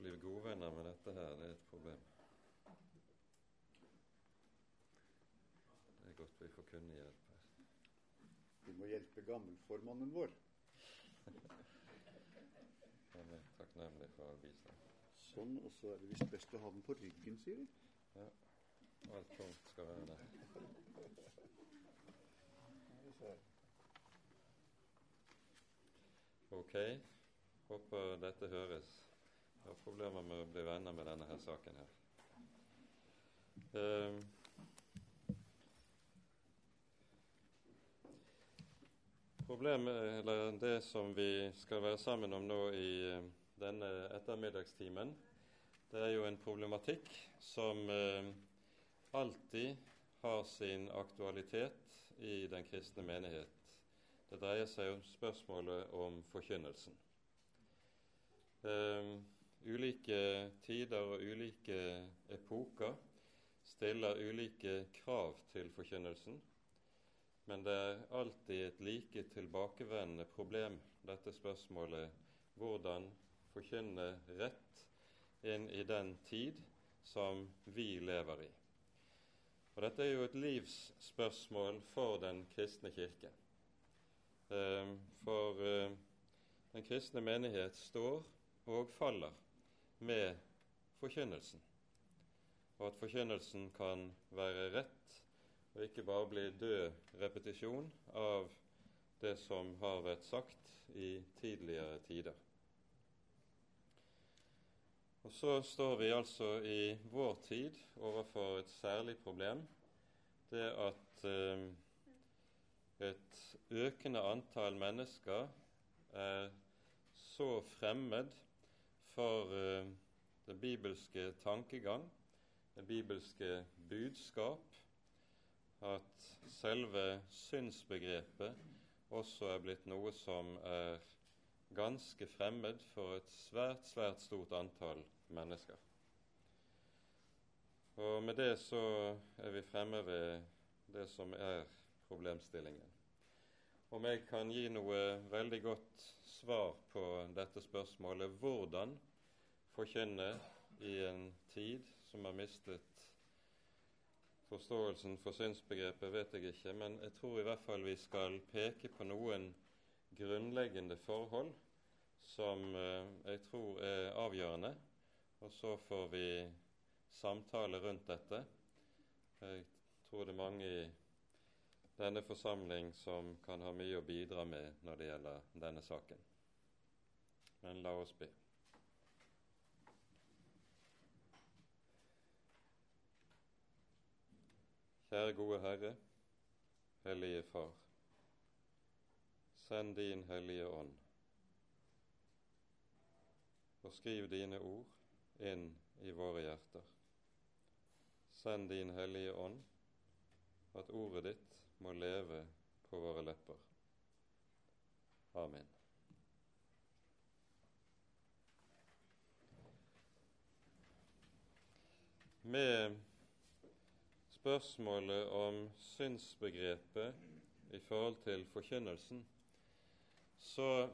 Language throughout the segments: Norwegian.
Bli godvenner med dette her, det er et problem. Det er godt vi får kunne hjelpe. Vi må hjelpe gammelformannen vår. Han er takknemlig for all bistand. Sånn, og så er det visst best å ha den på ryggen, sier de. Ja. Alt tungt skal være der. Ok. Håper dette høres. Jeg har problemer med å bli venner med denne her saken her. Uh, Problemet, eller det som vi skal være sammen om nå i eh, denne ettermiddagstimen, det er jo en problematikk som eh, alltid har sin aktualitet i den kristne menighet. Det dreier seg om spørsmålet om forkynnelsen. Um, ulike tider og ulike epoker stiller ulike krav til forkynnelsen. Men det er alltid et like tilbakevendende problem, dette spørsmålet hvordan forkynne rett inn i den tid som vi lever i. Og Dette er jo et livsspørsmål for den kristne kirke. Eh, for eh, den kristne menighet står og faller med forkynnelsen. Og at forkynnelsen kan være rett og ikke bare bli død repetisjon av det som har vært sagt i tidligere tider. Og så står vi altså i vår tid overfor et særlig problem. Det at eh, et økende antall mennesker er så fremmed for eh, den bibelske tankegang, det bibelske budskap, at selve synsbegrepet også er blitt noe som er ganske fremmed for et svært, svært stort antall mennesker. Og med det så er vi fremme ved det som er problemstillingen. Om jeg kan gi noe veldig godt svar på dette spørsmålet hvordan forkynne i en tid som har mistet Forståelsen for synsbegrepet vet jeg ikke, men jeg tror i hvert fall vi skal peke på noen grunnleggende forhold som eh, jeg tror er avgjørende, og så får vi samtale rundt dette. Jeg tror det er mange i denne forsamling som kan ha mye å bidra med når det gjelder denne saken. Men la oss be. Kjære gode Herre, Hellige Far. Send din Hellige Ånd, og skriv dine ord inn i våre hjerter. Send din Hellige Ånd, at ordet ditt må leve på våre lepper. Amen. Med spørsmålet om synsbegrepet i forhold til forkynnelsen, så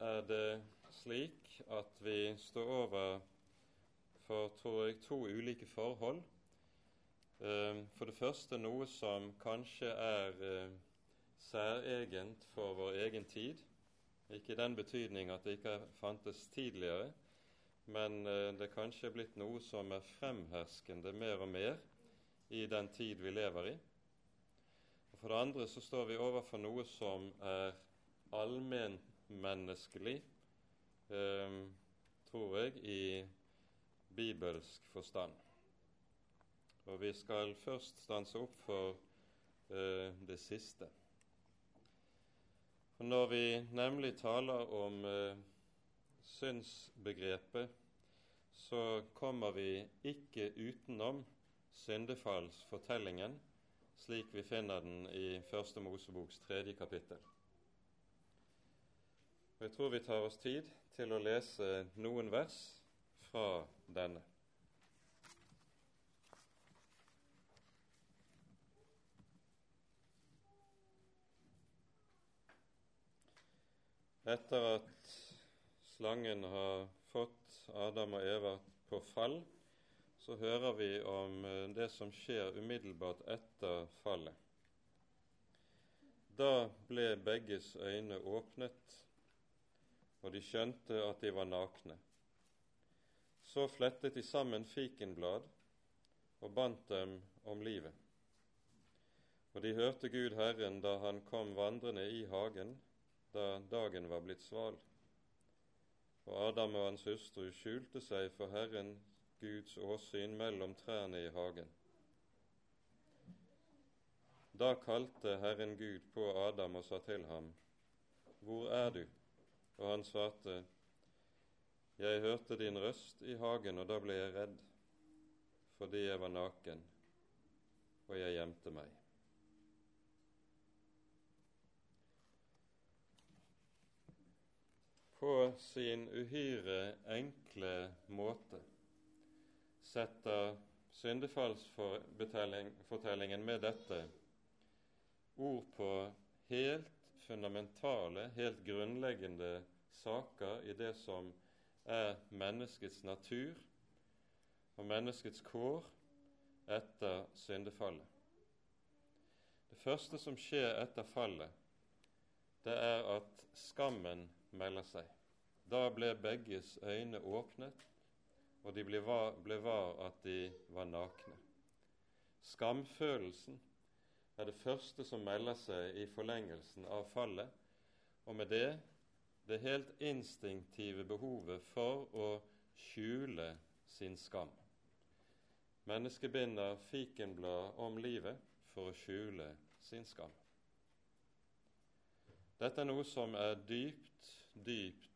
er det slik at vi står over for, tror jeg, to ulike forhold. Eh, for det første noe som kanskje er eh, særegent for vår egen tid. Ikke i den betydning at det ikke fantes tidligere, men det det kanskje er blitt noe som er fremherskende mer og mer i den tid vi lever i. Og For det andre så står vi overfor noe som er allmennmenneskelig, eh, tror jeg, i bibelsk forstand. Og vi skal først stanse opp for eh, det siste. For Når vi nemlig taler om eh, synsbegrepet, så kommer vi ikke utenom syndefallsfortellingen slik vi finner den i Første Moseboks tredje kapittel. Og Jeg tror vi tar oss tid til å lese noen vers fra denne. Etter at slangen har fått Adam og Eva på fall, så hører vi om eh, det som skjer umiddelbart etter fallet. Da ble begges øyne åpnet, og de skjønte at de var nakne. Så flettet de sammen fikenblad og bandt dem om livet. Og de hørte Gud Herren da han kom vandrende i hagen, da dagen var blitt sval. Og Adam og hans hustru skjulte seg for Herren Guds åsyn mellom trærne i hagen. Da kalte Herren Gud på Adam og sa til ham, Hvor er du? Og han svarte, Jeg hørte din røst i hagen, og da ble jeg redd, fordi jeg var naken, og jeg gjemte meg. På sin uhyre enkle måte setter syndefallsfortellingen med dette ord på helt fundamentale, helt grunnleggende saker i det som er menneskets natur og menneskets kår etter syndefallet. Det første som skjer etter fallet, det er at skammen melder seg. Da ble begges øyne åpnet, og de ble var, ble var at de var nakne. Skamfølelsen er det første som melder seg i forlengelsen av fallet, og med det det helt instinktive behovet for å skjule sin skam. Mennesket binder fikenblad om livet for å skjule sin skam. Dette er noe som er dypt, dypt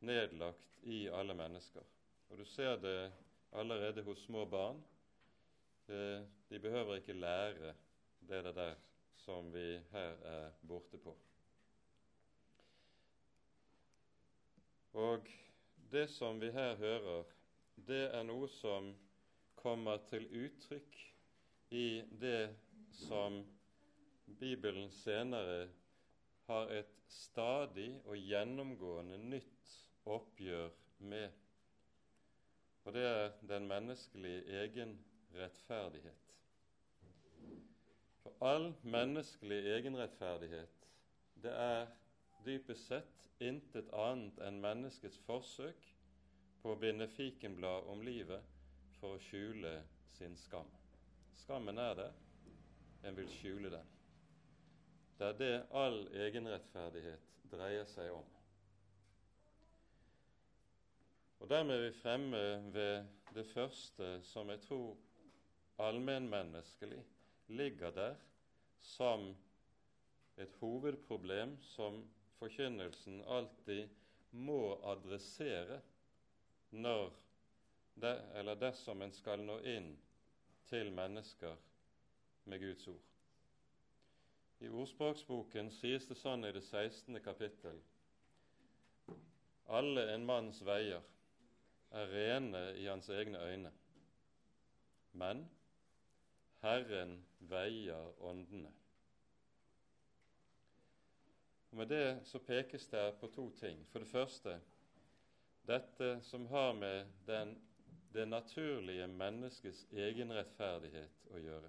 nedlagt i alle mennesker. Og Du ser det allerede hos små barn. De behøver ikke lære det der som vi her er borte på. Og det som vi her hører, det er noe som kommer til uttrykk i det som Bibelen senere har et stadig og gjennomgående nytt oppgjør med. Og det er den menneskelige egenrettferdighet. For all menneskelig egenrettferdighet, det er dypest sett intet annet enn menneskets forsøk på å binde fikenblad om livet for å skjule sin skam. Skammen er der, en vil skjule den. Det er det all egenrettferdighet dreier seg om. Og Dermed er vi fremme ved det første som jeg tror allmennmenneskelig ligger der som et hovedproblem som forkynnelsen alltid må adressere når det, eller dersom en skal nå inn til mennesker med Guds ord. I ordspråksboken sies det sånn i det 16. kapittel alle en manns veier er rene i hans egne øyne, men Herren veier åndene. Og Med det så pekes det på to ting. For det første dette som har med den, det naturlige menneskets egenrettferdighet å gjøre.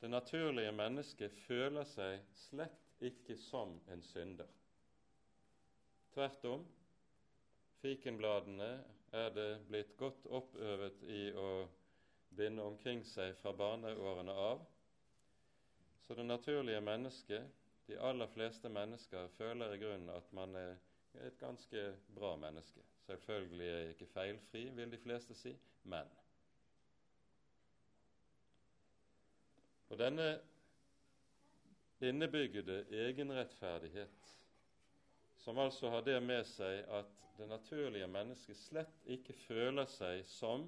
Det naturlige mennesket føler seg slett ikke som en synder. Tvert om, fikenbladene er det blitt godt oppøvet i å binde omkring seg fra barneårene av. Så det naturlige mennesket, de aller fleste mennesker, føler i grunnen at man er et ganske bra menneske. Selvfølgelig er jeg ikke feilfri, vil de fleste si, men Og denne innebygde egenrettferdighet, som altså har det med seg at det naturlige mennesket slett ikke føler seg som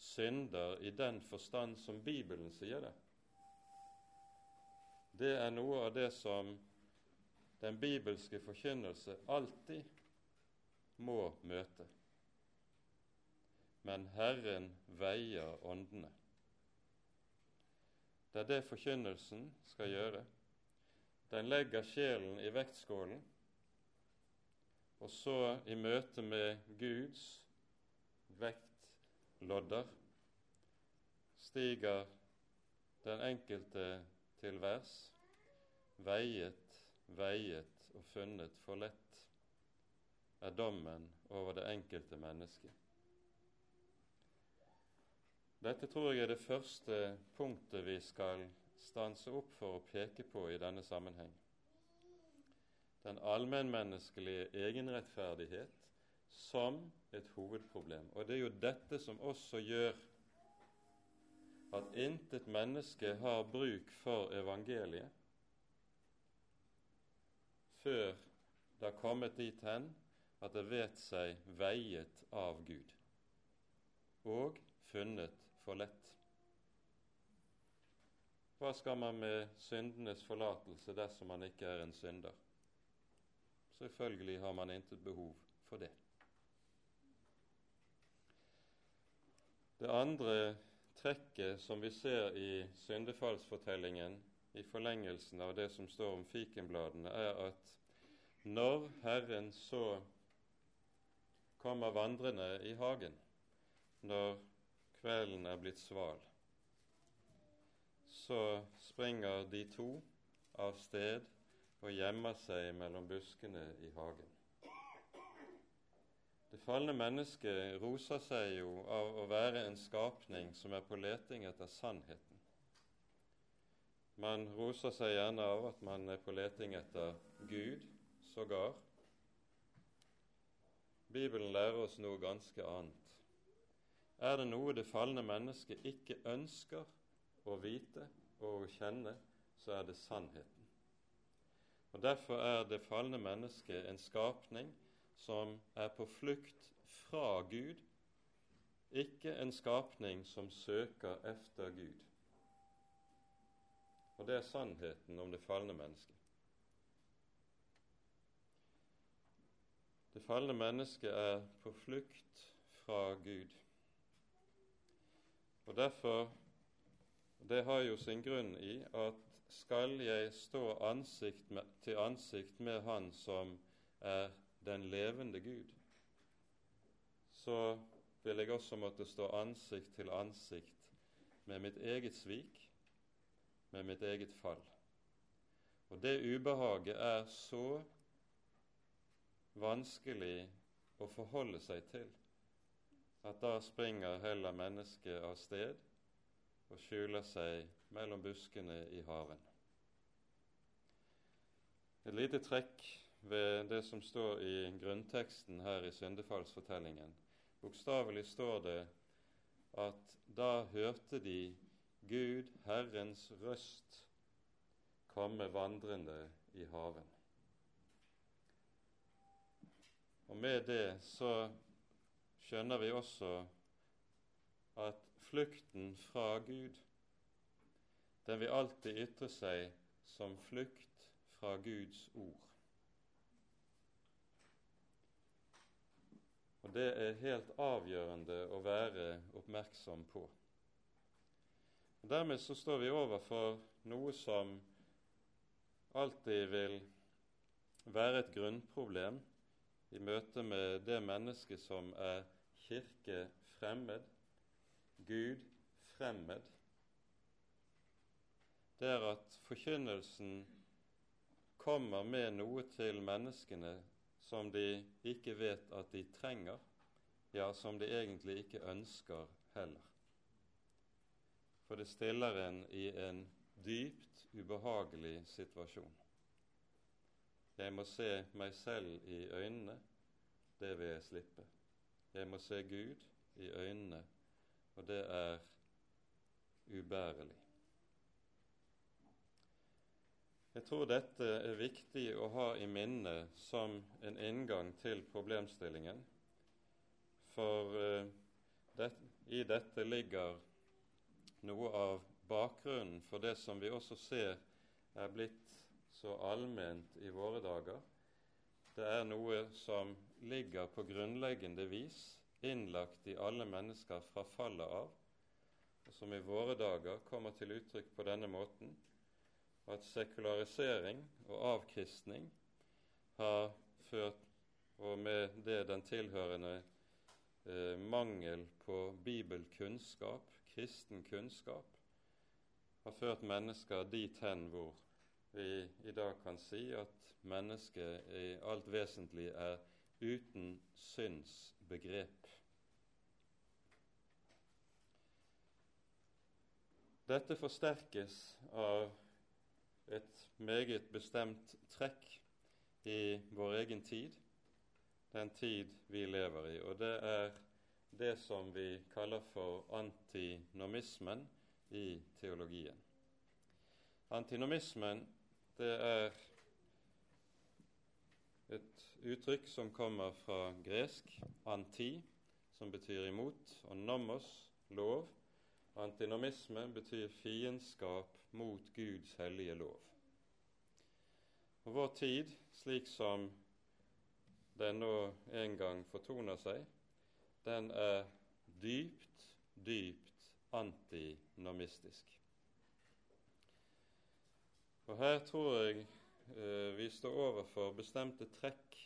synder i den forstand som Bibelen sier det, det er noe av det som den bibelske forkynnelse alltid må møte. Men Herren veier åndene. Det er det forkynnelsen skal gjøre. Den legger sjelen i vektskålen Og så i møte med Guds vektlodder stiger den enkelte til værs, veiet, veiet og funnet for lett er dommen over det enkelte mennesket. Dette tror jeg er det første punktet vi skal stanse opp for å peke på i denne sammenheng. Den allmennmenneskelige egenrettferdighet som et hovedproblem. Og det er jo dette som også gjør at intet menneske har bruk for evangeliet før det har kommet dit hen at det vet seg veiet av Gud og funnet for lett. Hva skal man med syndenes forlatelse dersom man ikke er en synder? Selvfølgelig har man intet behov for det. Det andre trekket som vi ser i syndefallsfortellingen i forlengelsen av det som står om fikenbladene, er at når Herren så kommer vandrende i hagen, når kvelden er blitt sval, så springer de to av sted og gjemmer seg mellom buskene i hagen. Det falne mennesket roser seg jo av å være en skapning som er på leting etter sannheten. Man roser seg gjerne av at man er på leting etter Gud, sågar. Bibelen lærer oss noe ganske annet. Er det noe det falne mennesket ikke ønsker å vite og å kjenne, så er det sannheten. Og Derfor er det falne mennesket en skapning som er på flukt fra Gud, ikke en skapning som søker efter Gud. Og det er sannheten om det falne mennesket. Det falne mennesket er på flukt fra Gud. Og derfor Det har jo sin grunn i at skal jeg stå ansikt med, til ansikt med Han som er den levende Gud, så vil jeg også måtte stå ansikt til ansikt med mitt eget svik, med mitt eget fall. Og det ubehaget er så vanskelig å forholde seg til, at da springer heller mennesket av sted og skjuler seg mellom buskene i haven. Et lite trekk ved det som står i grunnteksten her i syndefallsfortellingen. Bokstavelig står det at da hørte de Gud, Herrens røst, komme vandrende i haven. Og med det så skjønner vi også at flukten fra Gud, den vil alltid ytre seg som flukt fra Guds ord. Og det er helt avgjørende å være oppmerksom på. Og Dermed så står vi overfor noe som alltid vil være et grunnproblem i møte med det mennesket som er kirke fremmed, Gud fremmed, det er at forkynnelsen kommer med noe til menneskene som de ikke vet at de trenger, ja, som de egentlig ikke ønsker heller. For det stiller en i en dypt ubehagelig situasjon. Jeg må se meg selv i øynene. Det vil jeg slippe. Jeg må se Gud i øynene, og det er ubærelig. Jeg tror dette er viktig å ha i minne som en inngang til problemstillingen, for uh, det, i dette ligger noe av bakgrunnen for det som vi også ser er blitt så allment i våre dager. Det er noe som ligger på grunnleggende vis innlagt i alle mennesker fra fallet av, og som i våre dager kommer til uttrykk på denne måten at sekularisering og avkristning har ført og med det den tilhørende eh, mangel på bibelkunnskap, kristen kunnskap, har ført mennesker dit hen hvor vi i dag kan si at mennesket i alt vesentlig er uten synsbegrep. Dette forsterkes av et meget bestemt trekk i vår egen tid, den tid vi lever i, og det er det som vi kaller for antinomismen i teologien. Antinomismen det er et uttrykk som kommer fra gresk anti, som betyr imot, og nomos, lov. Antinomisme betyr fiendskap mot Guds hellige lov. Og Vår tid, slik som den nå en gang fortoner seg, den er dypt, dypt antinomistisk. Og her tror jeg vi står overfor bestemte trekk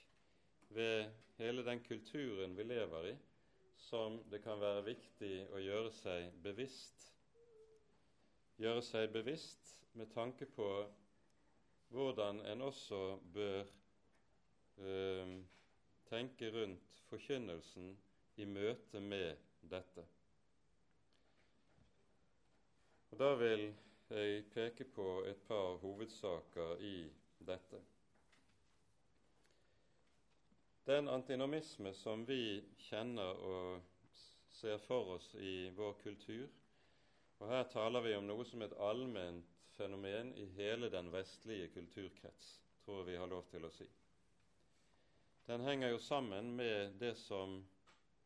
ved hele den kulturen vi lever i, som det kan være viktig å gjøre seg bevisst. Gjøre seg bevisst med tanke på hvordan en også bør eh, tenke rundt forkynnelsen i møte med dette. Og Da vil jeg peke på et par hovedsaker i dette. Den antinomisme som vi kjenner og ser for oss i vår kultur, og her taler vi om noe som et allment fenomen i hele den vestlige kulturkrets, tror jeg vi har lov til å si. Den henger jo sammen med det som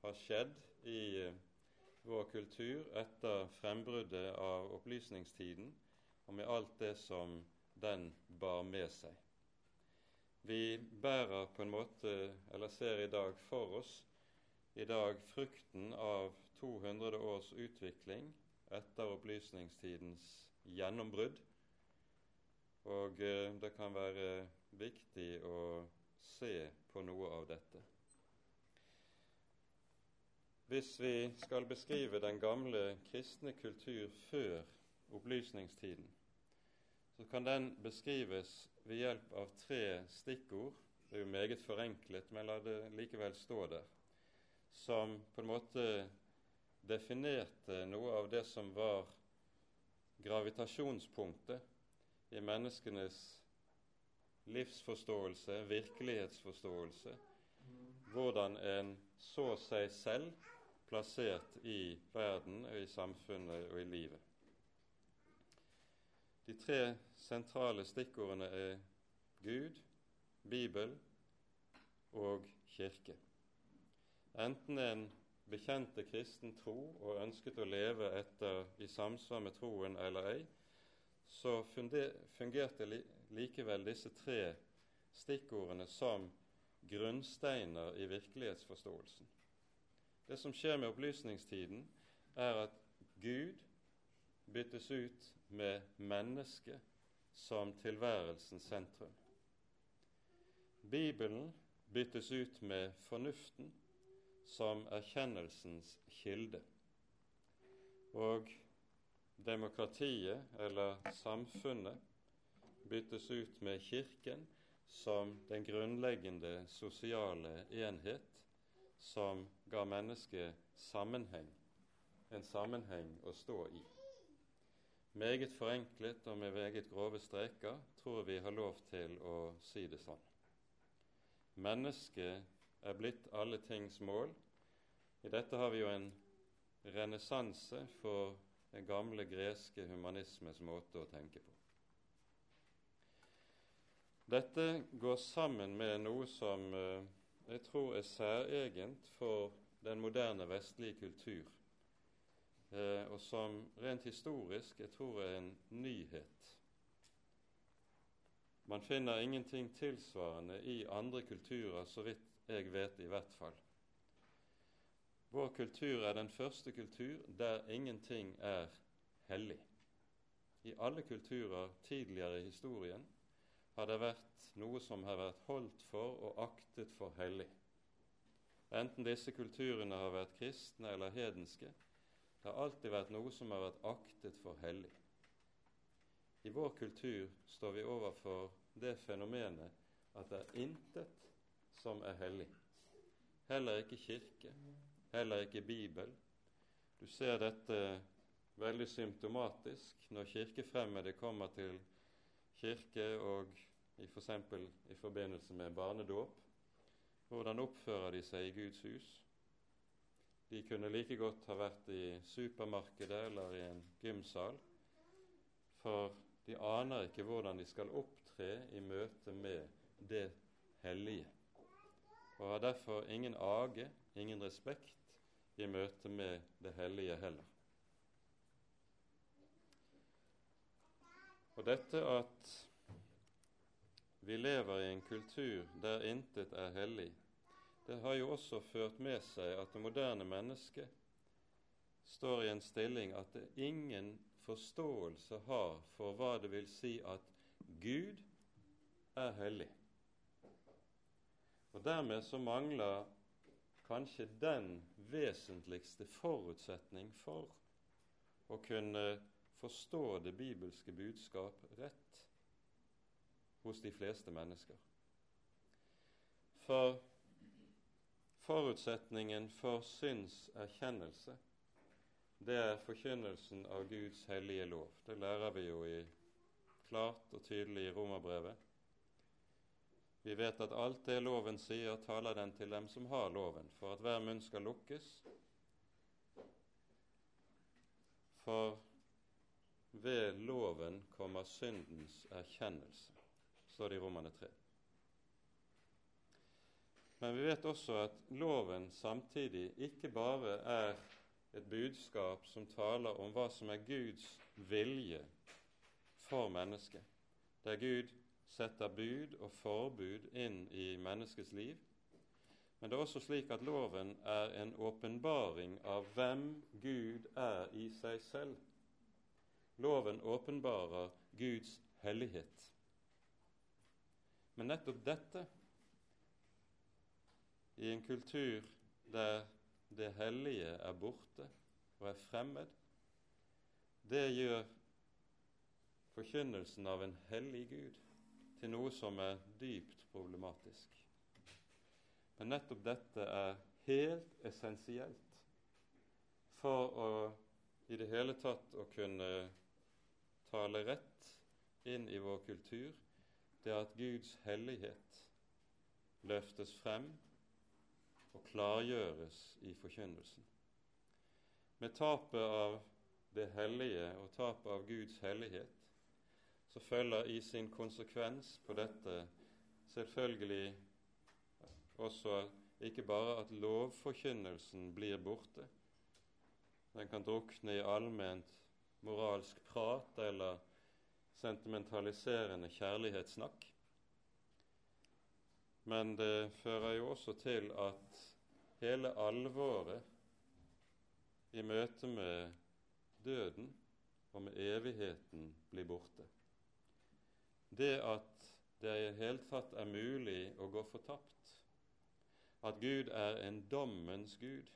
har skjedd i vår kultur etter frembruddet av opplysningstiden og med alt det som den bar med seg. Vi bærer på en måte, eller ser i dag for oss, i dag frukten av 200 års utvikling etter opplysningstidens gjennombrudd. Og eh, det kan være viktig å se på noe av dette. Hvis vi skal beskrive den gamle kristne kultur før opplysningstiden, så kan den beskrives ved hjelp av tre stikkord. Det er jo meget forenklet, men la det likevel stå der. Som på en måte definerte noe av det som var gravitasjonspunktet i menneskenes livsforståelse, virkelighetsforståelse, hvordan en så seg selv plassert i verden og i samfunnet og i livet. De tre sentrale stikkordene er Gud, Bibel og kirke. Enten en bekjente kristen tro og ønsket å leve etter i samsvar med troen eller ei, så fungerte likevel disse tre stikkordene som grunnsteiner i virkelighetsforståelsen. Det som skjer med opplysningstiden, er at Gud byttes ut med mennesket som tilværelsens sentrum. Bibelen byttes ut med fornuften som erkjennelsens kilde. Og demokratiet, eller samfunnet, byttes ut med Kirken som den grunnleggende sosiale enhet som ga mennesket sammenheng, en sammenheng å stå i. Meget forenklet og med meget grove streker tror vi har lov til å si det sånn. Mennesket er blitt alle tings mål. I dette har vi jo en renessanse for den gamle greske humanismes måte å tenke på. Dette går sammen med noe som eh, jeg tror er særegent for den moderne vestlige kultur og som rent historisk jeg tror er en nyhet. Man finner ingenting tilsvarende i andre kulturer, så vidt jeg vet i hvert fall. Vår kultur er den første kultur der ingenting er hellig. I alle kulturer tidligere i historien har det vært noe som har vært holdt for og aktet for hellig. Enten disse kulturene har vært kristne eller hedenske, det har alltid vært noe som har vært aktet for hellig. I vår kultur står vi overfor det fenomenet at det er intet som er hellig. Heller ikke kirke, heller ikke Bibel. Du ser dette veldig symptomatisk når kirkefremmede kommer til kirke og f.eks. For i forbindelse med barnedåp. Hvordan oppfører de seg i Guds hus? De kunne like godt ha vært i supermarkedet eller i en gymsal, for de aner ikke hvordan de skal opptre i møte med det hellige, og har derfor ingen age, ingen respekt i møte med det hellige heller. Og dette at vi lever i en kultur der intet er hellig, det har jo også ført med seg at det moderne mennesket står i en stilling at det ingen forståelse har for hva det vil si at Gud er hellig. Og Dermed så mangler kanskje den vesentligste forutsetning for å kunne forstå det bibelske budskap rett hos de fleste mennesker. For forutsetningen for synserkjennelse, det er forkynnelsen av Guds hellige lov. Det lærer vi jo i, klart og tydelig i Romerbrevet. Vi vet at alt det loven sier, taler den til dem som har loven, for at hver munn skal lukkes. For ved loven kommer syndens erkjennelse, står det i Romane 3. Men vi vet også at loven samtidig ikke bare er et budskap som taler om hva som er Guds vilje for mennesket, der Gud setter bud og forbud inn i menneskets liv. Men det er også slik at loven er en åpenbaring av hvem Gud er i seg selv. Loven åpenbarer Guds hellighet. Men nettopp dette i en kultur der det hellige er borte og er fremmed, det gjør forkynnelsen av en hellig Gud til noe som er dypt problematisk. Men nettopp dette er helt essensielt for å i det hele tatt å kunne tale rett inn i vår kultur, det er at Guds hellighet løftes frem og klargjøres i forkynnelsen. Med tapet av det hellige og tapet av Guds hellighet så følger i sin konsekvens på dette selvfølgelig også ikke bare at lovforkynnelsen blir borte. Den kan drukne i allment moralsk prat eller sentimentaliserende kjærlighetssnakk. Men det fører jo også til at hele alvoret i møte med døden og med evigheten blir borte. Det at det i det hele tatt er mulig å gå fortapt, at Gud er en dommens Gud,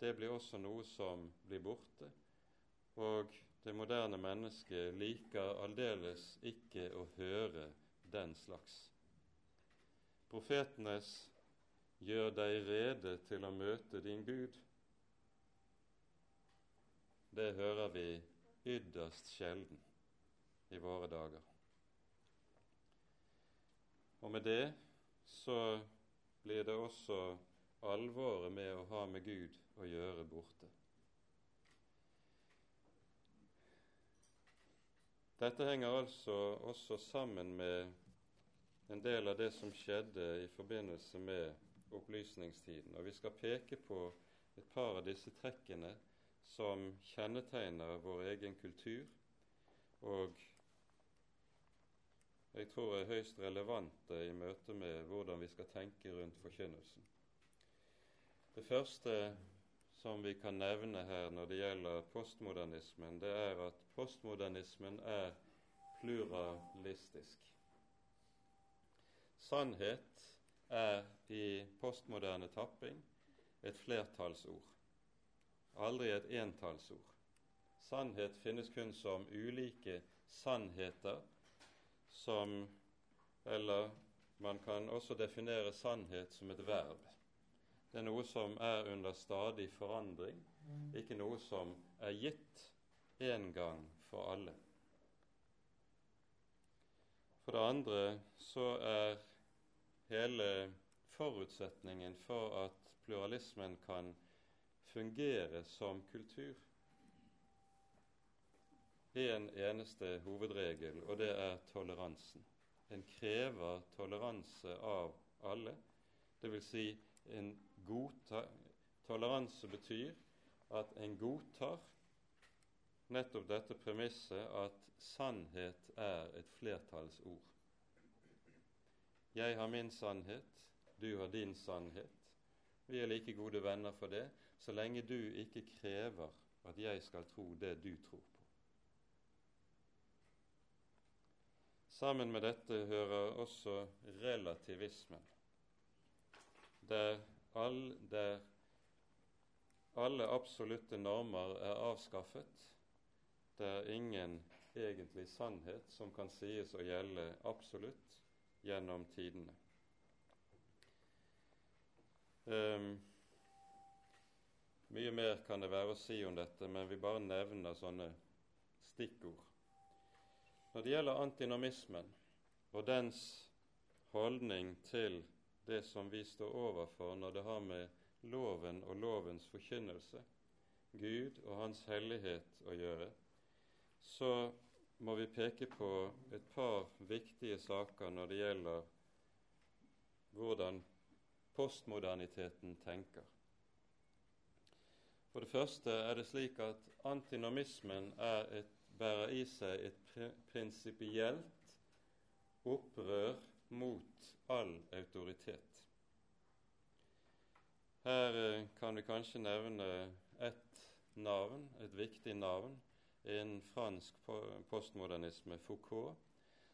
det blir også noe som blir borte. Og det moderne mennesket liker aldeles ikke å høre den slags. Profetenes 'gjør deg rede til å møte din Gud', det hører vi ytterst sjelden i våre dager. Og med det så blir det også alvoret med å ha med Gud å gjøre borte. Dette henger altså også sammen med en del av det som skjedde i forbindelse med opplysningstiden. Og vi skal peke på et par av disse trekkene som kjennetegner vår egen kultur, og jeg tror er høyst relevante i møte med hvordan vi skal tenke rundt forkynnelsen. Det første som vi kan nevne her når det gjelder postmodernismen, det er at postmodernismen er pluralistisk. Sannhet er i postmoderne tapping et flertallsord, aldri et entallsord. Sannhet finnes kun som ulike sannheter som Eller man kan også definere sannhet som et verb. Det er noe som er under stadig forandring, ikke noe som er gitt en gang for alle. For det andre så er hele forutsetningen for at pluralismen kan fungere som kultur, en eneste hovedregel, og det er toleransen. En krever toleranse av alle. Det vil si en godtar Toleranse betyr at en godtar nettopp dette premisset at sannhet er et flertallsord. Jeg har min sannhet, du har din sannhet. Vi er like gode venner for det, så lenge du ikke krever at jeg skal tro det du tror på. Sammen med dette hører også relativismen, der, all, der alle absolutte normer er avskaffet, det er ingen egentlig sannhet som kan sies å gjelde absolutt gjennom tidene. Um, mye mer kan det være å si om dette, men vi bare nevner sånne stikkord. Når det gjelder antinomismen og dens holdning til det som vi står overfor når det har med loven og lovens forkynnelse, Gud og Hans hellighet å gjøre, så må vi peke på et par viktige saker når det gjelder hvordan postmoderniteten tenker. For det første er det slik at antinomismen et bærer i seg et prinsipielt opprør mot all autoritet. Her eh, kan vi kanskje nevne ett navn, et viktig navn, innen fransk postmodernisme, Foucault,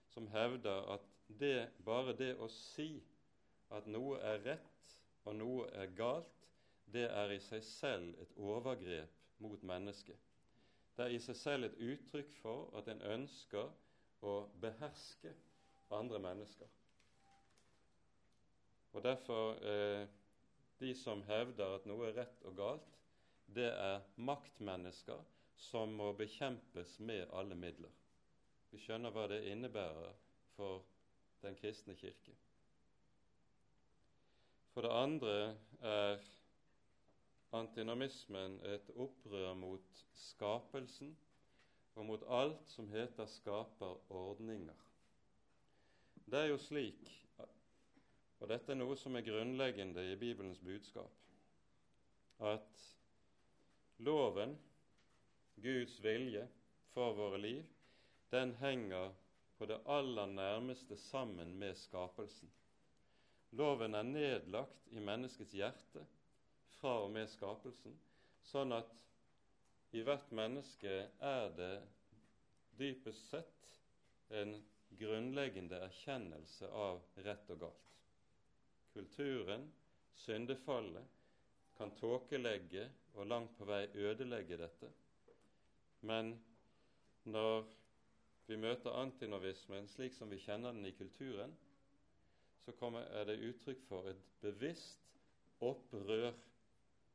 som hevder at det, bare det å si at noe er rett og noe er galt, det er i seg selv et overgrep mot mennesket. Det er i seg selv et uttrykk for at en ønsker å beherske andre mennesker. Og Derfor eh, de som hevder at noe er rett og galt, det er maktmennesker som må bekjempes med alle midler. Vi skjønner hva det innebærer for den kristne kirke. For det andre er antinomismen et opprør mot skapelsen og mot alt som heter skaperordninger. Det er jo slik, og dette er noe som er grunnleggende i Bibelens budskap, at loven, Guds vilje for våre liv, den henger på det aller nærmeste sammen med skapelsen. Loven er nedlagt i menneskets hjerte fra og med skapelsen, sånn at i hvert menneske er det dypest sett en grunnleggende erkjennelse av rett og galt. Kulturen, syndefallet, kan tåkelegge og langt på vei ødelegge dette. Men når vi møter antinovismen slik som vi kjenner den i kulturen, så er det uttrykk for et bevisst opprør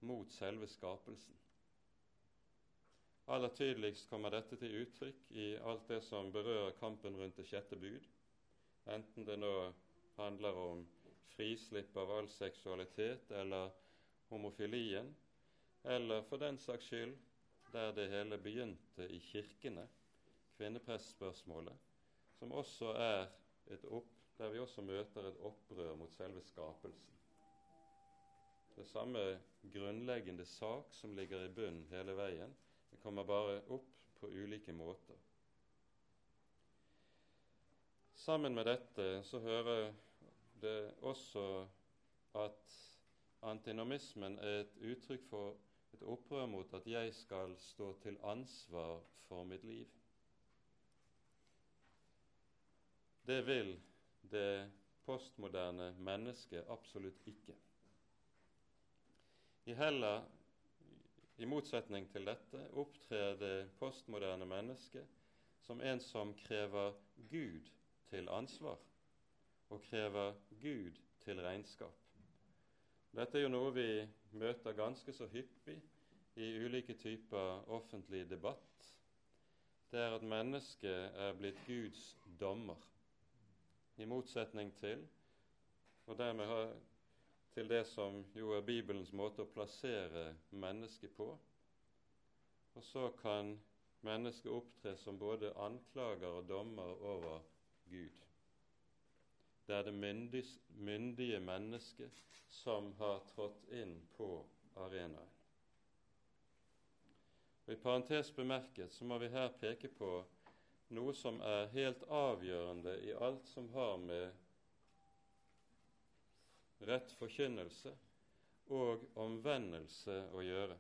mot selve skapelsen. Aller tydeligst kommer dette til uttrykk i alt det som berører kampen rundt det sjette bud, enten det nå handler om frislipp av all seksualitet eller homofilien, eller for den saks skyld der det hele begynte i kirkene, kvinneprestspørsmålet, som også er et opp, der vi også møter et opprør mot selve skapelsen. Det er samme grunnleggende sak som ligger i bunnen hele veien. Det kommer bare opp på ulike måter. Sammen med dette så hører det også at antinomismen er et uttrykk for et opprør mot at jeg skal stå til ansvar for mitt liv. Det vil det postmoderne mennesket absolutt ikke. I heller, i motsetning til dette, opptrer det postmoderne mennesket som en som krever Gud til ansvar, og krever Gud til regnskap. Dette er jo noe vi møter ganske så hyppig i ulike typer offentlig debatt. Det er at mennesket er blitt Guds dommer, i motsetning til og dermed til det som jo er Bibelens måte å plassere mennesket på. Og så kan mennesket opptre som både anklager og dommer over Gud. Det er det myndige mennesket som har trådt inn på arenaen. Og I parentes bemerket så må vi her peke på noe som er helt avgjørende i alt som har med rett forkynnelse og omvendelse å gjøre.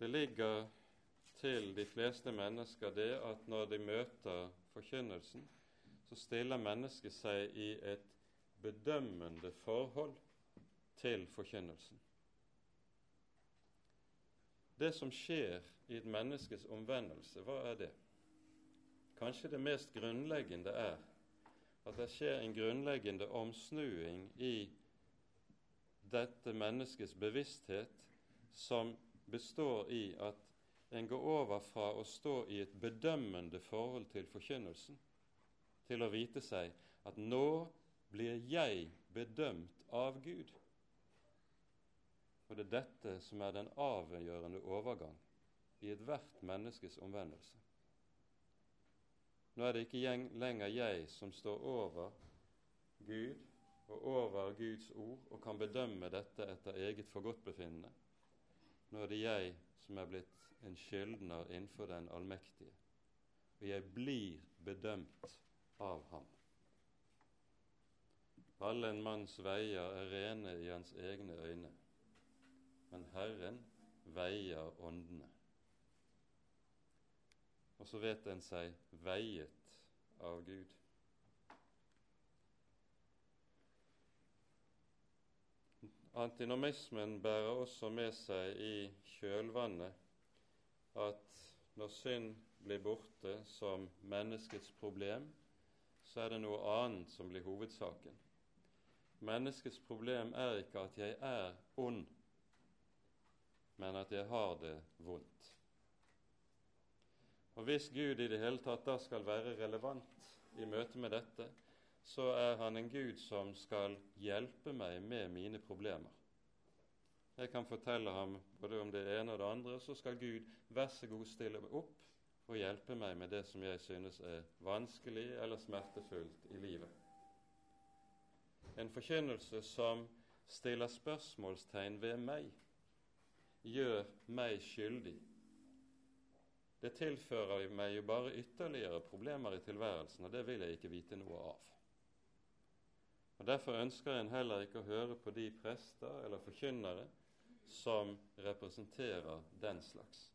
Det ligger til de fleste mennesker det at når de møter forkynnelsen, så stiller mennesket seg i et bedømmende forhold til forkynnelsen. Det som skjer i et menneskes omvendelse, hva er det? Kanskje det mest grunnleggende er at det skjer en grunnleggende omsnuing i dette menneskets bevissthet som består i at en går over fra å stå i et bedømmende forhold til forkynnelsen, til å vite seg at nå blir jeg bedømt av Gud. Og det er dette som er den avgjørende overgang i ethvert menneskes omvendelse. Nå er det ikke lenger jeg som står over Gud og over Guds ord og kan bedømme dette etter eget forgodtbefinnende. Nå er det jeg som er blitt en skyldner innenfor den allmektige, og jeg blir bedømt av ham. Alle en manns veier er rene i hans egne øyne men Herren veier åndene. Og så vet en seg veiet av Gud. Antinomismen bærer også med seg i kjølvannet at når synd blir borte som menneskets problem, så er det noe annet som blir hovedsaken. Menneskets problem er ikke at jeg er ond, men at jeg har det vondt. Og Hvis Gud i det hele tatt da skal være relevant i møte med dette, så er han en Gud som skal hjelpe meg med mine problemer. Jeg kan fortelle ham både om det ene og det andre, så skal Gud vær så god stille opp og hjelpe meg med det som jeg synes er vanskelig eller smertefullt i livet. En forkynnelse som stiller spørsmålstegn ved meg, gjør meg skyldig. Det tilfører meg jo bare ytterligere problemer i tilværelsen, og det vil jeg ikke vite noe av. Og Derfor ønsker en heller ikke å høre på de prester eller forkynnere som representerer den slags.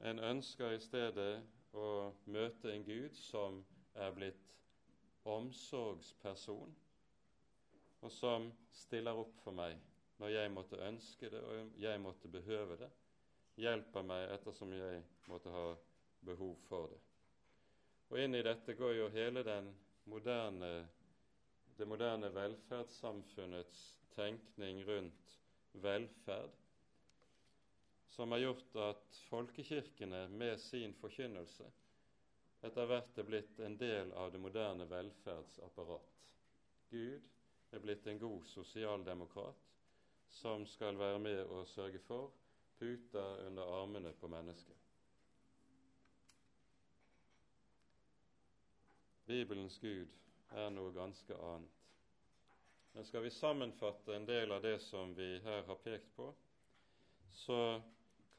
En ønsker i stedet å møte en Gud som er blitt omsorgsperson, og som stiller opp for meg når jeg måtte ønske det og jeg måtte behøve det, hjelper meg ettersom jeg måtte ha behov for det. Og inn i dette går jo hele moderne, det moderne velferdssamfunnets tenkning rundt velferd, som har gjort at folkekirkene med sin forkynnelse etter hvert er blitt en del av det moderne velferdsapparat. Gud er blitt en god sosialdemokrat som skal være med og sørge for puter under armene på mennesket. Bibelens Gud er noe ganske annet. Men skal vi sammenfatte en del av det som vi her har pekt på, så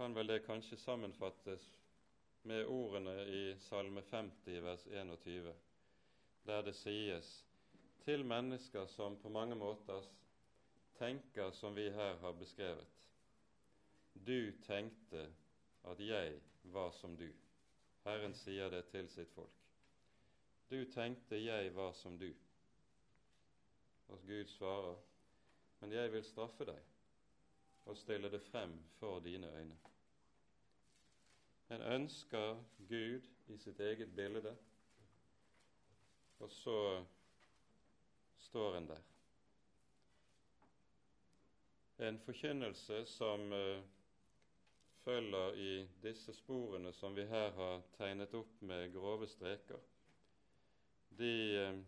kan vel det kanskje sammenfattes med ordene i Salme 50, vers 21, der det sies til mennesker som på mange måter tenker som vi her har beskrevet. Du tenkte at jeg var som du. Herren sier det til sitt folk. du tenkte jeg var som du. Og Gud svarer, men jeg vil straffe deg og stille det frem for dine øyne. En ønsker Gud i sitt eget bilde, og så står en der. En forkynnelse som uh, følger i disse sporene som vi her har tegnet opp med grove streker. De, uh,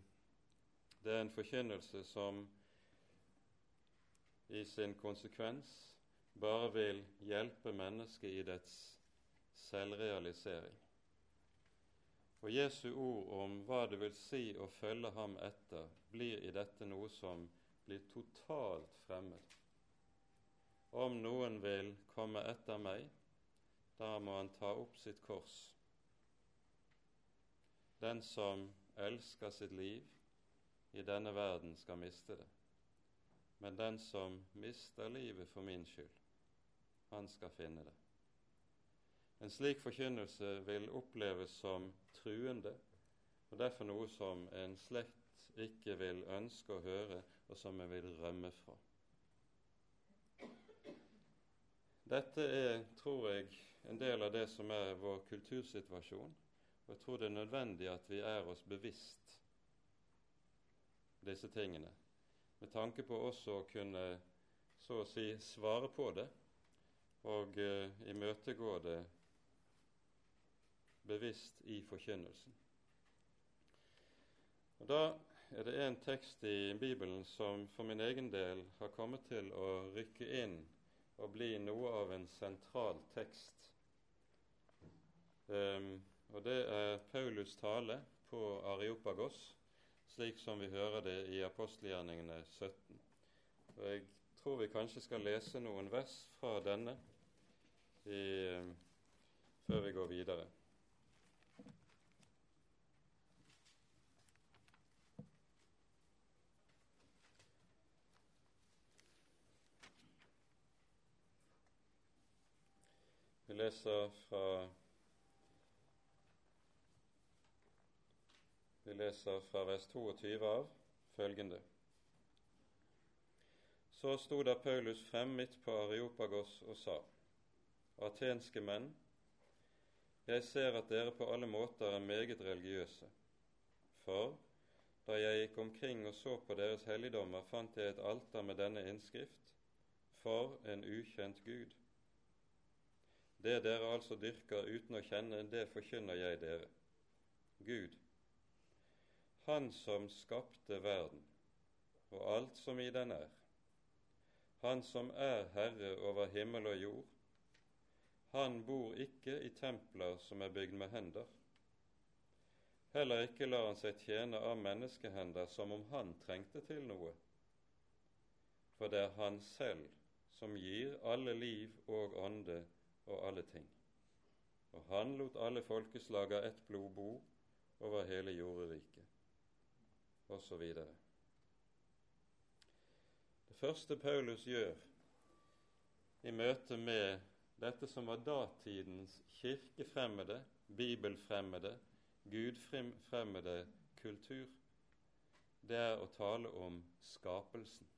det er en forkynnelse som i sin konsekvens bare vil hjelpe mennesket i dets selvrealisering. Og Jesu ord om hva det vil si å følge ham etter, blir i dette noe som blir totalt fremmed. Om noen vil komme etter meg, da må han ta opp sitt kors. Den som elsker sitt liv i denne verden, skal miste det. Men den som mister livet for min skyld, han skal finne det. En slik forkynnelse vil oppleves som truende, og derfor noe som en slett ikke vil ønske å høre, og som en vil rømme fra. Dette er, tror jeg, en del av det som er vår kultursituasjon, og jeg tror det er nødvendig at vi er oss bevisst disse tingene, med tanke på også å kunne så å si svare på det og uh, imøtegå det bevisst i forkynnelsen. Og Da er det en tekst i Bibelen som for min egen del har kommet til å rykke inn og bli noe av en sentral tekst. Um, og Det er Paulus' tale på Areopagos, slik som vi hører det i apostelgjerningene 17. Og Jeg tror vi kanskje skal lese noen vers fra denne i, um, før vi går videre. Leser fra Vi leser fra vers 22 av følgende. Så sto da Paulus frem midt på Areopagos og sa:" atenske menn, jeg ser at dere på alle måter er meget religiøse. For da jeg gikk omkring og så på deres helligdommer, fant jeg et alter med denne innskrift For en ukjent Gud. Det dere altså dyrker uten å kjenne, det forkynner jeg dere. Gud, Han som skapte verden og alt som i den er, Han som er Herre over himmel og jord, han bor ikke i templer som er bygd med hender. Heller ikke lar han seg tjene av menneskehender som om han trengte til noe. For det er han selv som gir alle liv og ånde og alle ting. Og han lot alle folkeslag av ett blod bo over hele jorderiket, osv. Det første Paulus gjør i møte med dette som var datidens kirkefremmede, bibelfremmede, gudfremmede kultur, det er å tale om skapelsen.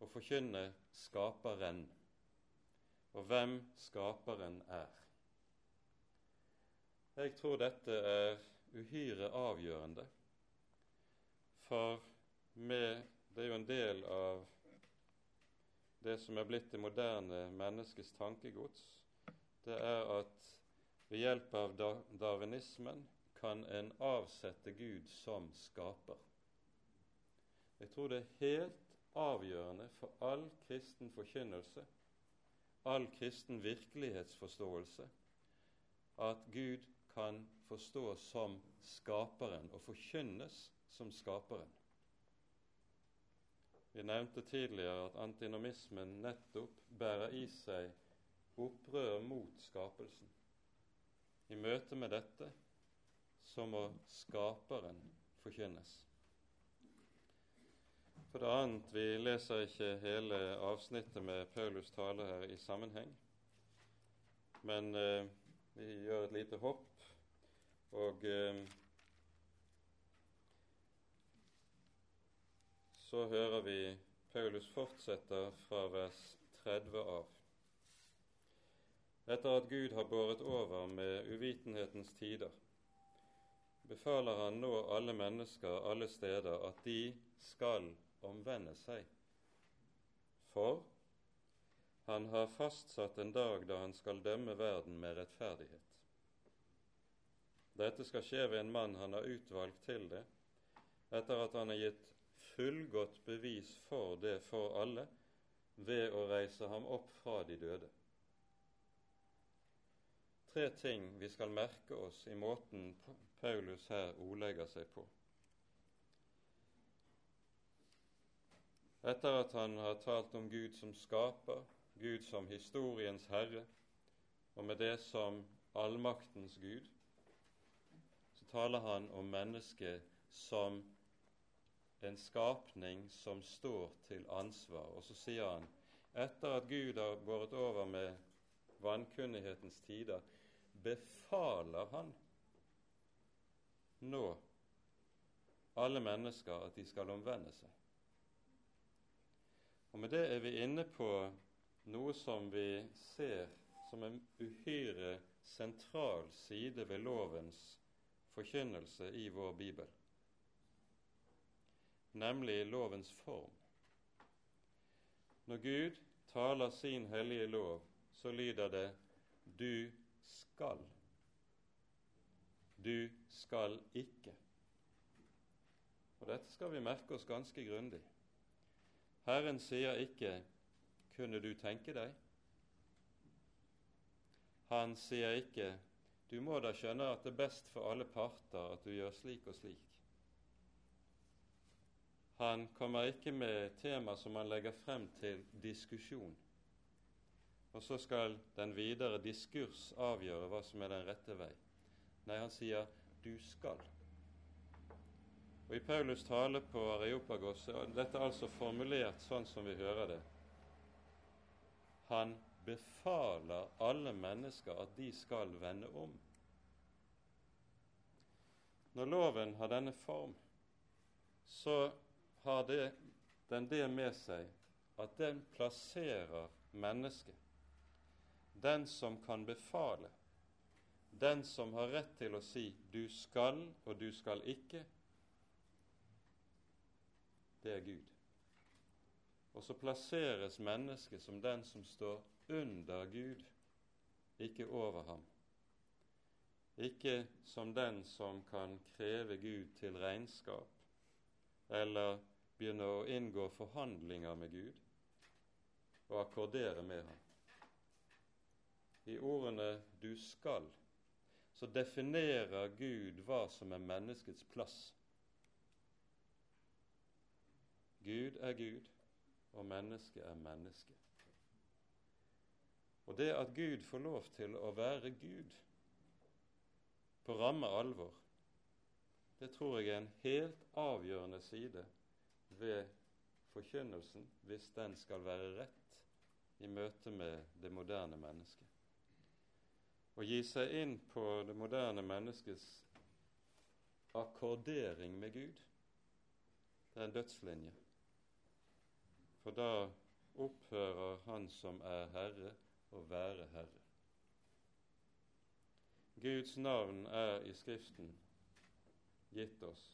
Å forkynne skaperen, og hvem skaperen er. Jeg tror dette er uhyre avgjørende, for med, det er jo en del av det som er blitt det moderne menneskets tankegods, det er at ved hjelp av darwinismen kan en avsette Gud som skaper. Jeg tror det er helt avgjørende for all kristen forkynnelse, all kristen virkelighetsforståelse, at Gud kan forstås som skaperen og forkynnes som skaperen. Vi nevnte tidligere at antinomismen nettopp bærer i seg opprør mot skapelsen. I møte med dette så må skaperen forkynnes. For det annet, vi leser ikke hele avsnittet med Paulus' tale her i sammenheng, men eh, vi gjør et lite hopp, og eh, så hører vi Paulus fortsetter fra vers 30 av. Etter at Gud har båret over med uvitenhetens tider, befaler han nå alle mennesker alle steder at de skal omvende seg. For han har fastsatt en dag da han skal dømme verden med rettferdighet. Dette skal skje ved en mann han har utvalgt til det, etter at han har gitt fullgodt bevis for det for alle ved å reise ham opp fra de døde. Tre ting vi skal merke oss i måten Paulus her ordlegger seg på. Etter at han har talt om Gud som skaper, Gud som historiens herre, og med det som allmaktens Gud, så taler han om mennesket som en skapning som står til ansvar. Og så sier han etter at Gud har båret over med vankunnighetens tider, befaler han nå alle mennesker at de skal omvende seg. Og Med det er vi inne på noe som vi ser som en uhyre sentral side ved lovens forkynnelse i vår bibel, nemlig lovens form. Når Gud taler sin hellige lov, så lyder det 'du skal'. Du skal ikke. Og Dette skal vi merke oss ganske grundig. Herren sier ikke 'kunne du tenke deg'? Han sier ikke 'du må da skjønne at det er best for alle parter at du gjør slik og slik'. Han kommer ikke med tema som han legger frem til diskusjon. Og så skal den videre diskurs avgjøre hva som er den rette vei. Nei, han sier 'du skal'. Og I Paulus tale på Areopagos er dette altså formulert sånn som vi hører det. Han befaler alle mennesker at de skal vende om. Når loven har denne form, så har det, den det med seg at den plasserer mennesket, den som kan befale, den som har rett til å si 'du skal' og 'du skal ikke', det er Gud. Og så plasseres mennesket som den som står under Gud, ikke over ham. Ikke som den som kan kreve Gud til regnskap, eller begynne å inngå forhandlinger med Gud og akkordere med ham. I ordene 'du skal' så definerer Gud hva som er menneskets plass. Gud er Gud, og mennesket er menneske. Og det at Gud får lov til å være Gud på ramme alvor, det tror jeg er en helt avgjørende side ved forkynnelsen hvis den skal være rett i møte med det moderne mennesket. Å gi seg inn på det moderne menneskets akkordering med Gud, det er en dødslinje. For da opphører Han som er Herre, å være Herre. Guds navn er i Skriften gitt oss.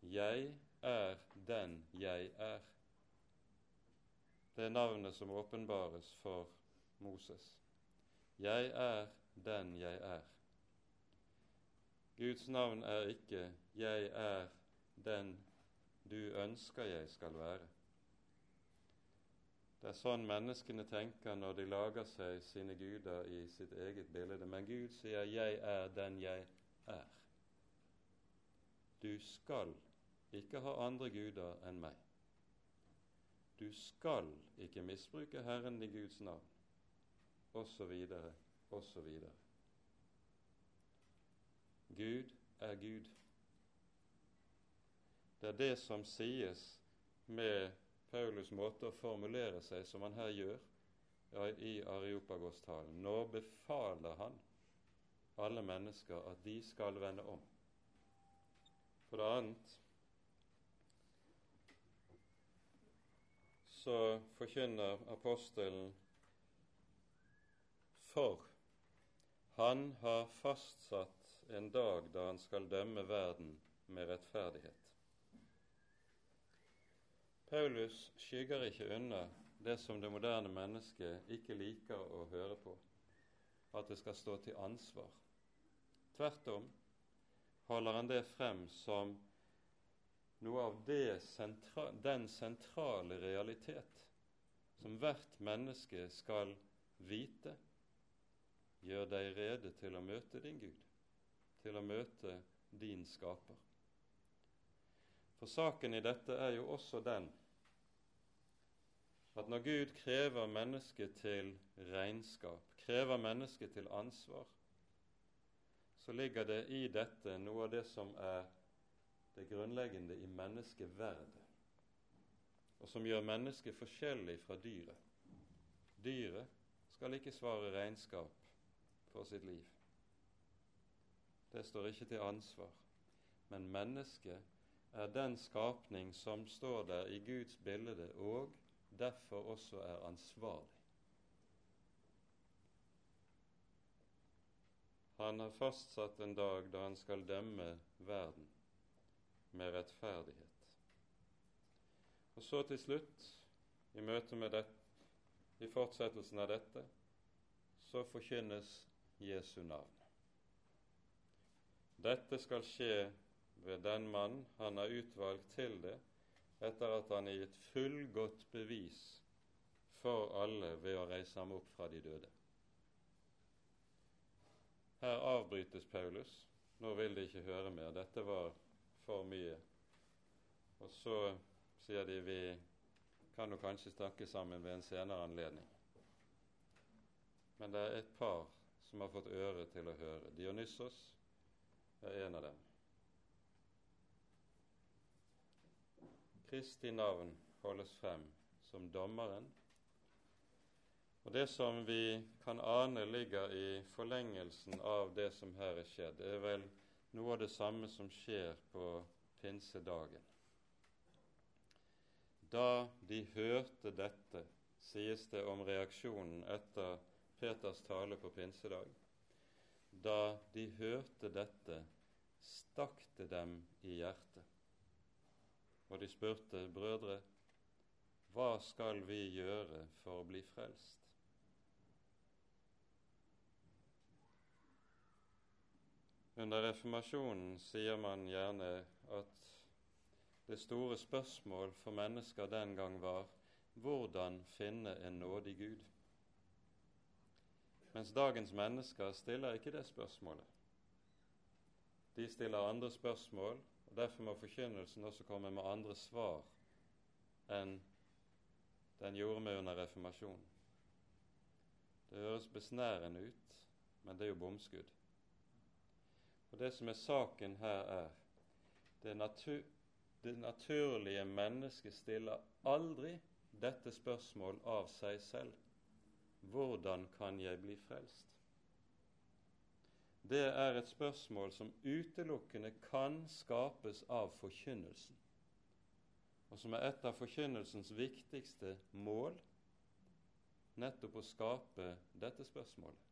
Jeg er den jeg er. Det er navnet som åpenbares for Moses. Jeg er den jeg er. Guds navn er ikke 'jeg er den du ønsker jeg skal være'. Det er sånn menneskene tenker når de lager seg sine guder i sitt eget bilde. Men Gud sier 'jeg er den jeg er'. Du skal ikke ha andre guder enn meg. Du skal ikke misbruke Herren i Guds navn, osv osv. Gud er Gud. Det er det som sies med Paulus måte å formulere seg som han her gjør i Areopagos-talen. Nå befaler han alle mennesker at de skal vende om. For det annet så forkynner apostelen for han har fastsatt en dag da han skal dømme verden med rettferdighet. Paulus skygger ikke unna det som det moderne mennesket ikke liker å høre på, at det skal stå til ansvar. Tvert om holder han det frem som noe av sentra den sentrale realitet som hvert menneske skal vite. Gjør deg rede til å møte din Gud, til å møte din skaper. For saken i dette er jo også den at når Gud krever mennesket til regnskap, krever mennesket til ansvar, så ligger det i dette noe av det som er det grunnleggende i menneskeverdet, og som gjør mennesket forskjellig fra dyret. Dyret skal ikke svare regnskap for sitt liv. Det står ikke til ansvar. Men mennesket er den skapning som står der i Guds bilde, og derfor også er ansvarlig. Han har fastsatt en dag da han skal dømme verden med rettferdighet. Og så til slutt, i møte med det, i fortsettelsen av dette, så forkynnes Jesu navn. Dette skal skje ved den mann han har utvalgt til det, etter at han er gitt fullgodt bevis for alle ved å reise ham opp fra de døde. Her avbrytes Paulus. Nå vil de ikke høre mer. Dette var for mye. Og så sier de vi kan jo kanskje snakke sammen ved en senere anledning. Men det er et par som har fått øre til å høre. Dionysos er en av dem. Kristi navn holdes frem som dommeren. Og Det som vi kan ane ligger i forlengelsen av det som her er skjedd, er vel noe av det samme som skjer på pinsedagen. Da de hørte dette, sies det om reaksjonen etter Peters tale på pinsedag. Da de hørte dette, stakk det dem i hjertet. Og de spurte, brødre, hva skal vi gjøre for å bli frelst? Under reformasjonen sier man gjerne at det store spørsmål for mennesker den gang var hvordan finne en nådig Gud. Mens dagens mennesker stiller ikke det spørsmålet. De stiller andre spørsmål, og derfor må forkynnelsen også komme med andre svar enn den gjorde med under reformasjonen. Det høres besnærende ut, men det er jo bomskudd. Og Det som er saken her, er det, natur, det naturlige mennesket stiller aldri dette spørsmål av seg selv. Hvordan kan jeg bli frelst? Det er et spørsmål som utelukkende kan skapes av forkynnelsen, og som er et av forkynnelsens viktigste mål, nettopp å skape dette spørsmålet.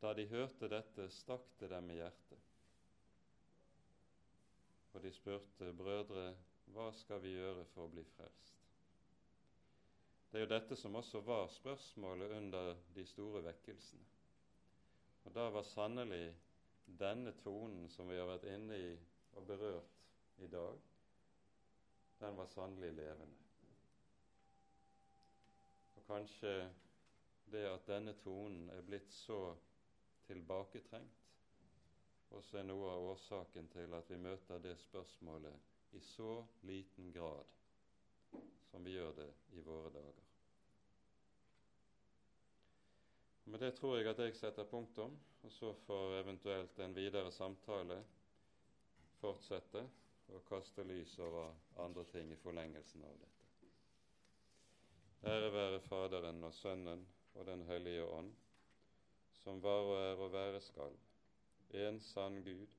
Da de hørte dette, stakk det dem i hjertet. Og de spurte, brødre, hva skal vi gjøre for å bli frelst? Det er jo dette som også var spørsmålet under de store vekkelsene. Og da var sannelig denne tonen som vi har vært inne i og berørt i dag, den var sannelig levende. Og kanskje det at denne tonen er blitt så tilbaketrengt, også er noe av årsaken til at vi møter det spørsmålet i så liten grad som vi gjør det i våre dager. Med det tror jeg at jeg setter punktum, og så får eventuelt en videre samtale fortsette og kaste lys over andre ting i forlengelsen av dette. Ære være Faderen og Sønnen og Den hellige ånd, som var og er og være skal, en sann Gud,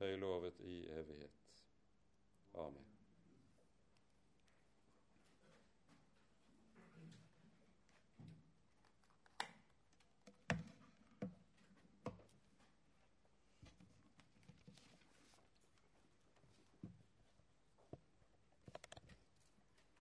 høylovet i evighet. Amen.